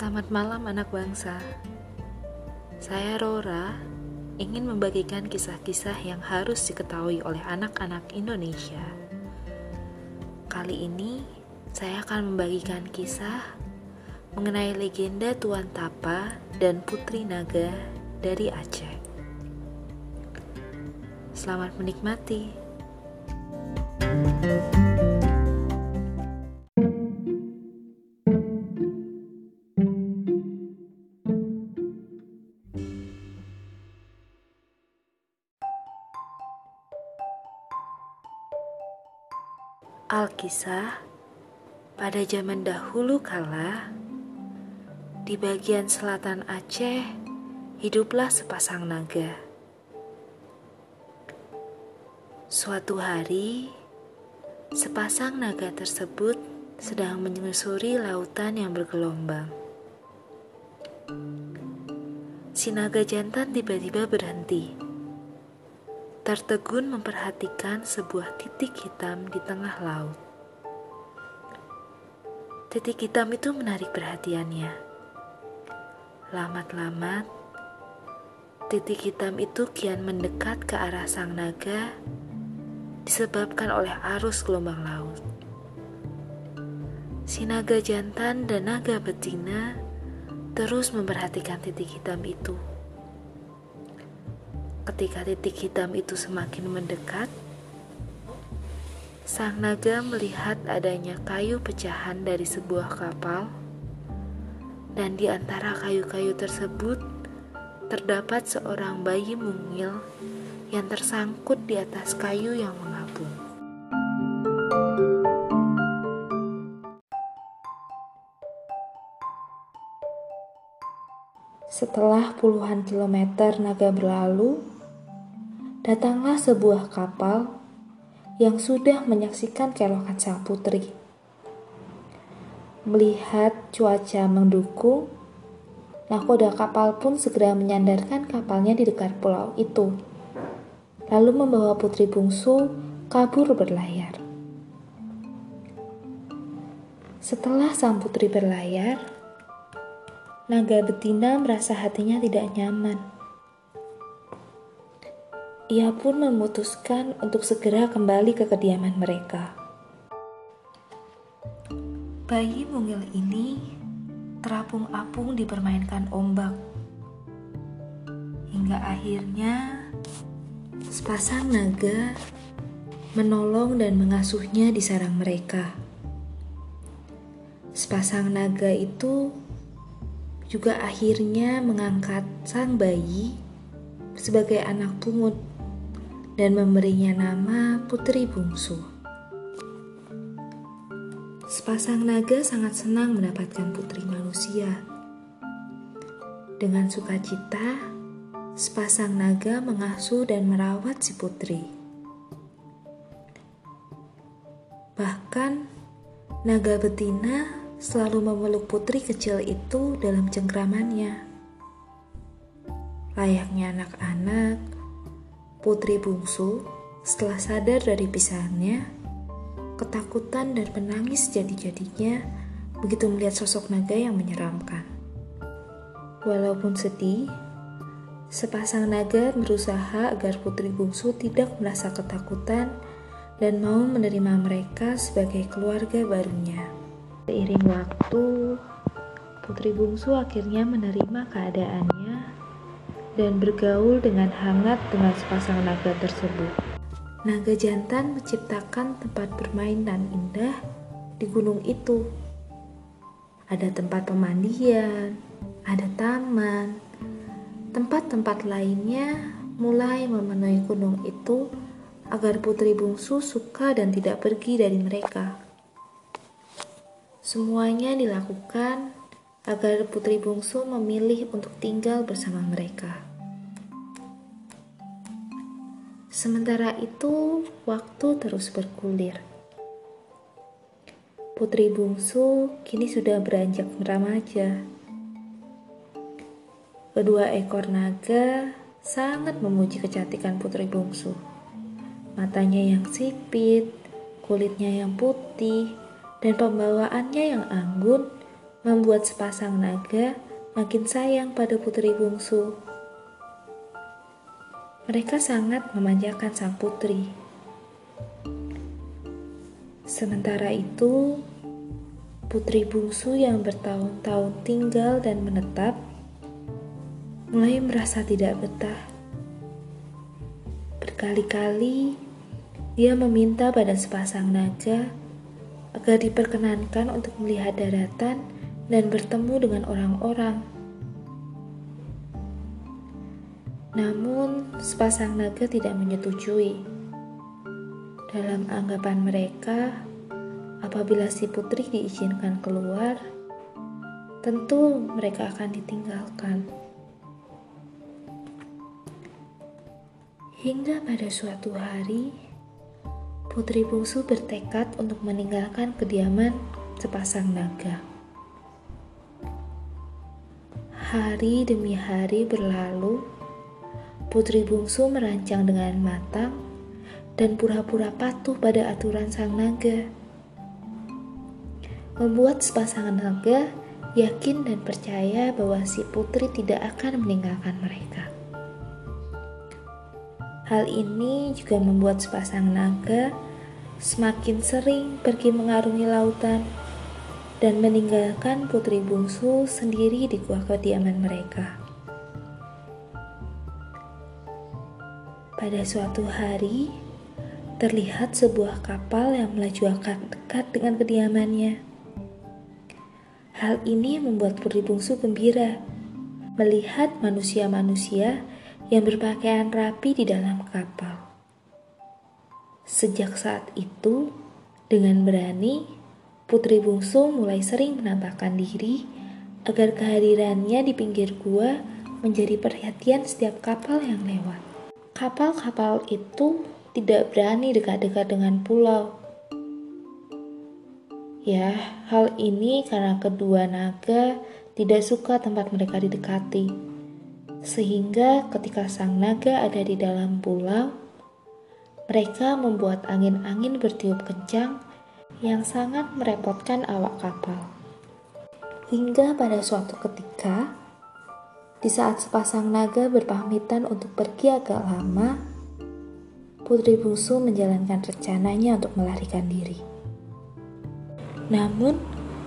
Selamat malam anak bangsa. Saya Rora ingin membagikan kisah-kisah yang harus diketahui oleh anak-anak Indonesia. Kali ini saya akan membagikan kisah mengenai legenda Tuan Tapa dan Putri Naga dari Aceh. Selamat menikmati. Alkisah pada zaman dahulu kala di bagian selatan Aceh hiduplah sepasang naga. Suatu hari sepasang naga tersebut sedang menyusuri lautan yang bergelombang. Si naga jantan tiba-tiba berhenti tertegun memperhatikan sebuah titik hitam di tengah laut. Titik hitam itu menarik perhatiannya. Lamat-lamat, titik hitam itu kian mendekat ke arah sang naga disebabkan oleh arus gelombang laut. Si naga jantan dan naga betina terus memperhatikan titik hitam itu. Ketika titik hitam itu semakin mendekat, sang naga melihat adanya kayu pecahan dari sebuah kapal, dan di antara kayu-kayu tersebut terdapat seorang bayi mungil yang tersangkut di atas kayu yang mengapung. Setelah puluhan kilometer naga berlalu, datanglah sebuah kapal yang sudah menyaksikan keelokan sang putri. Melihat cuaca mendukung, nakoda kapal pun segera menyandarkan kapalnya di dekat pulau itu, lalu membawa putri bungsu kabur berlayar. Setelah sang putri berlayar, naga betina merasa hatinya tidak nyaman ia pun memutuskan untuk segera kembali ke kediaman mereka. Bayi mungil ini terapung-apung dipermainkan ombak. Hingga akhirnya sepasang naga menolong dan mengasuhnya di sarang mereka. Sepasang naga itu juga akhirnya mengangkat sang bayi sebagai anak pungut dan memberinya nama Putri Bungsu. Sepasang naga sangat senang mendapatkan putri manusia. Dengan sukacita, sepasang naga mengasuh dan merawat si putri. Bahkan, naga betina selalu memeluk putri kecil itu dalam cengkramannya. Layaknya anak-anak, Putri bungsu, setelah sadar dari pisahannya, ketakutan dan menangis jadi-jadinya begitu melihat sosok naga yang menyeramkan. Walaupun sedih, sepasang naga berusaha agar putri bungsu tidak merasa ketakutan dan mau menerima mereka sebagai keluarga barunya. Seiring waktu, putri bungsu akhirnya menerima keadaannya dan bergaul dengan hangat dengan sepasang naga tersebut. Naga jantan menciptakan tempat permainan indah di gunung itu. Ada tempat pemandian, ada taman, tempat-tempat lainnya mulai memenuhi gunung itu agar putri bungsu suka dan tidak pergi dari mereka. Semuanya dilakukan agar putri bungsu memilih untuk tinggal bersama mereka. Sementara itu, waktu terus bergulir. Putri bungsu kini sudah beranjak remaja. Kedua ekor naga sangat memuji kecantikan putri bungsu. Matanya yang sipit, kulitnya yang putih, dan pembawaannya yang anggun membuat sepasang naga makin sayang pada putri bungsu. Mereka sangat memanjakan sang putri. Sementara itu, putri bungsu yang bertahun-tahun tinggal dan menetap mulai merasa tidak betah. Berkali-kali dia meminta pada sepasang naga agar diperkenankan untuk melihat daratan dan bertemu dengan orang-orang. Namun, sepasang naga tidak menyetujui. Dalam anggapan mereka, apabila si putri diizinkan keluar, tentu mereka akan ditinggalkan. Hingga pada suatu hari, putri bungsu bertekad untuk meninggalkan kediaman sepasang naga. Hari demi hari berlalu, putri bungsu merancang dengan matang dan pura-pura patuh pada aturan sang naga membuat sepasang naga yakin dan percaya bahwa si putri tidak akan meninggalkan mereka. Hal ini juga membuat sepasang naga semakin sering pergi mengarungi lautan dan meninggalkan putri bungsu sendiri di gua kediaman mereka. Pada suatu hari, terlihat sebuah kapal yang melaju akan dekat dengan kediamannya. Hal ini membuat putri bungsu gembira melihat manusia-manusia yang berpakaian rapi di dalam kapal. Sejak saat itu, dengan berani, putri bungsu mulai sering menampakkan diri agar kehadirannya di pinggir gua menjadi perhatian setiap kapal yang lewat. Kapal-kapal itu tidak berani dekat-dekat dengan pulau Ya, hal ini karena kedua naga tidak suka tempat mereka didekati. Sehingga ketika sang naga ada di dalam pulau, mereka membuat angin-angin bertiup kencang yang sangat merepotkan awak kapal. Hingga pada suatu ketika, di saat sepasang naga berpamitan untuk pergi agak lama, Putri Bungsu menjalankan rencananya untuk melarikan diri. Namun,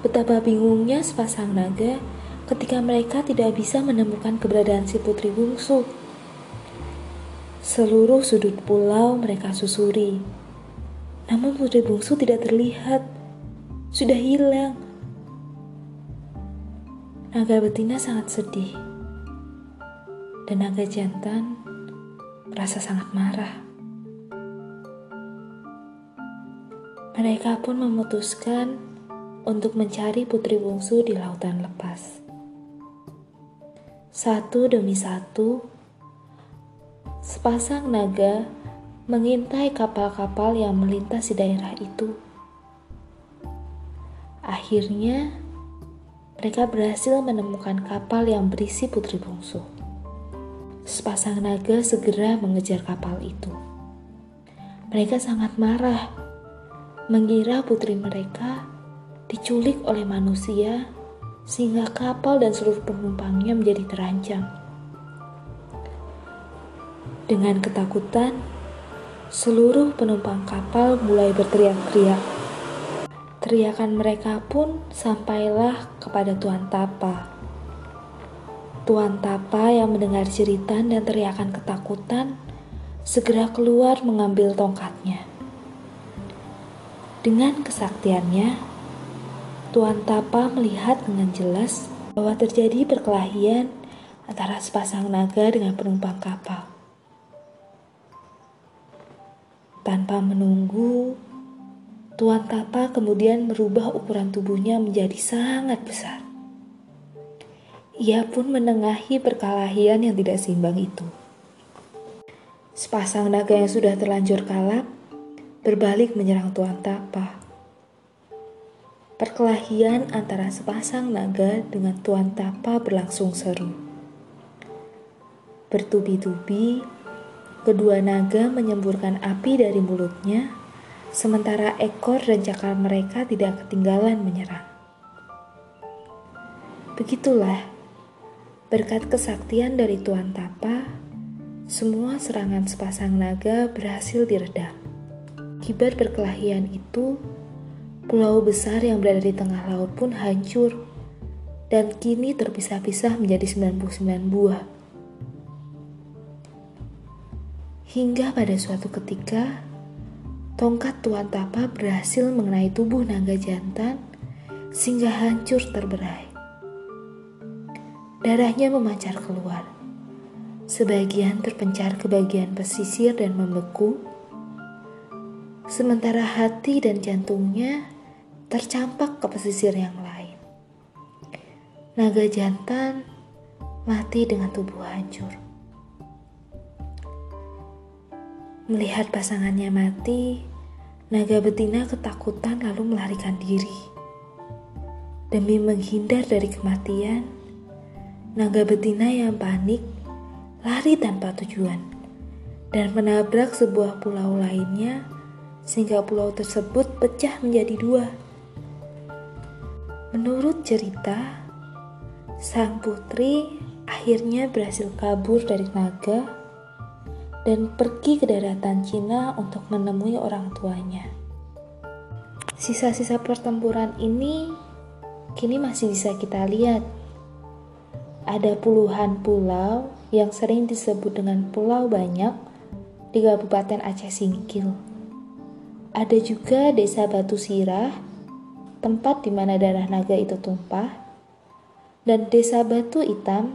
betapa bingungnya sepasang naga ketika mereka tidak bisa menemukan keberadaan si putri bungsu. Seluruh sudut pulau mereka susuri. Namun putri bungsu tidak terlihat. Sudah hilang. Naga betina sangat sedih. Dan naga jantan merasa sangat marah. Mereka pun memutuskan untuk mencari putri bungsu di lautan lepas. Satu demi satu, sepasang naga mengintai kapal-kapal yang melintas di daerah itu. Akhirnya, mereka berhasil menemukan kapal yang berisi putri bungsu. Sepasang naga segera mengejar kapal itu. Mereka sangat marah mengira putri mereka diculik oleh manusia sehingga kapal dan seluruh penumpangnya menjadi terancam. Dengan ketakutan, seluruh penumpang kapal mulai berteriak-teriak. Teriakan mereka pun sampailah kepada Tuan Tapa. Tuan Tapa yang mendengar jeritan dan teriakan ketakutan segera keluar mengambil tongkatnya. Dengan kesaktiannya, Tuan Tapa melihat dengan jelas bahwa terjadi perkelahian antara sepasang naga dengan penumpang kapal. Tanpa menunggu, Tuan Tapa kemudian merubah ukuran tubuhnya menjadi sangat besar. Ia pun menengahi perkelahian yang tidak seimbang itu. Sepasang naga yang sudah terlanjur kalap berbalik menyerang Tuan Tapa. Perkelahian antara sepasang naga dengan Tuan Tapa berlangsung seru. Bertubi-tubi, kedua naga menyemburkan api dari mulutnya, sementara ekor dan cakar mereka tidak ketinggalan menyerang. Begitulah, berkat kesaktian dari Tuan Tapa, semua serangan sepasang naga berhasil diredam. Kibar perkelahian itu, pulau besar yang berada di tengah laut pun hancur dan kini terpisah-pisah menjadi 99 buah. Hingga pada suatu ketika, tongkat Tuan Tapa berhasil mengenai tubuh naga jantan sehingga hancur terberai. Darahnya memancar keluar. Sebagian terpencar ke bagian pesisir dan membeku, sementara hati dan jantungnya tercampak ke pesisir yang lain. Naga jantan mati dengan tubuh hancur. Melihat pasangannya mati, naga betina ketakutan lalu melarikan diri. Demi menghindar dari kematian, naga betina yang panik lari tanpa tujuan dan menabrak sebuah pulau lainnya sehingga pulau tersebut pecah menjadi dua. Menurut cerita, Sang putri akhirnya berhasil kabur dari naga dan pergi ke daratan Cina untuk menemui orang tuanya. Sisa-sisa pertempuran ini kini masih bisa kita lihat. Ada puluhan pulau yang sering disebut dengan Pulau Banyak di Kabupaten Aceh Singkil. Ada juga desa Batu Sirah, tempat di mana darah naga itu tumpah, dan desa Batu Hitam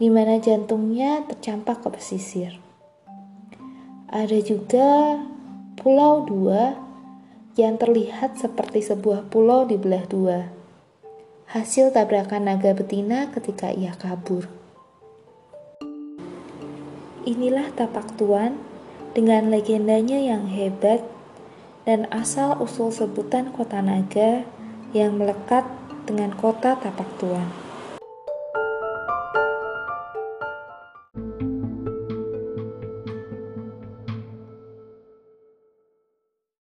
di mana jantungnya tercampak ke pesisir. Ada juga Pulau Dua yang terlihat seperti sebuah pulau di belah dua. Hasil tabrakan naga betina ketika ia kabur. Inilah tapak tuan dengan legendanya yang hebat dan asal-usul sebutan kota naga yang melekat dengan kota tapak tuan.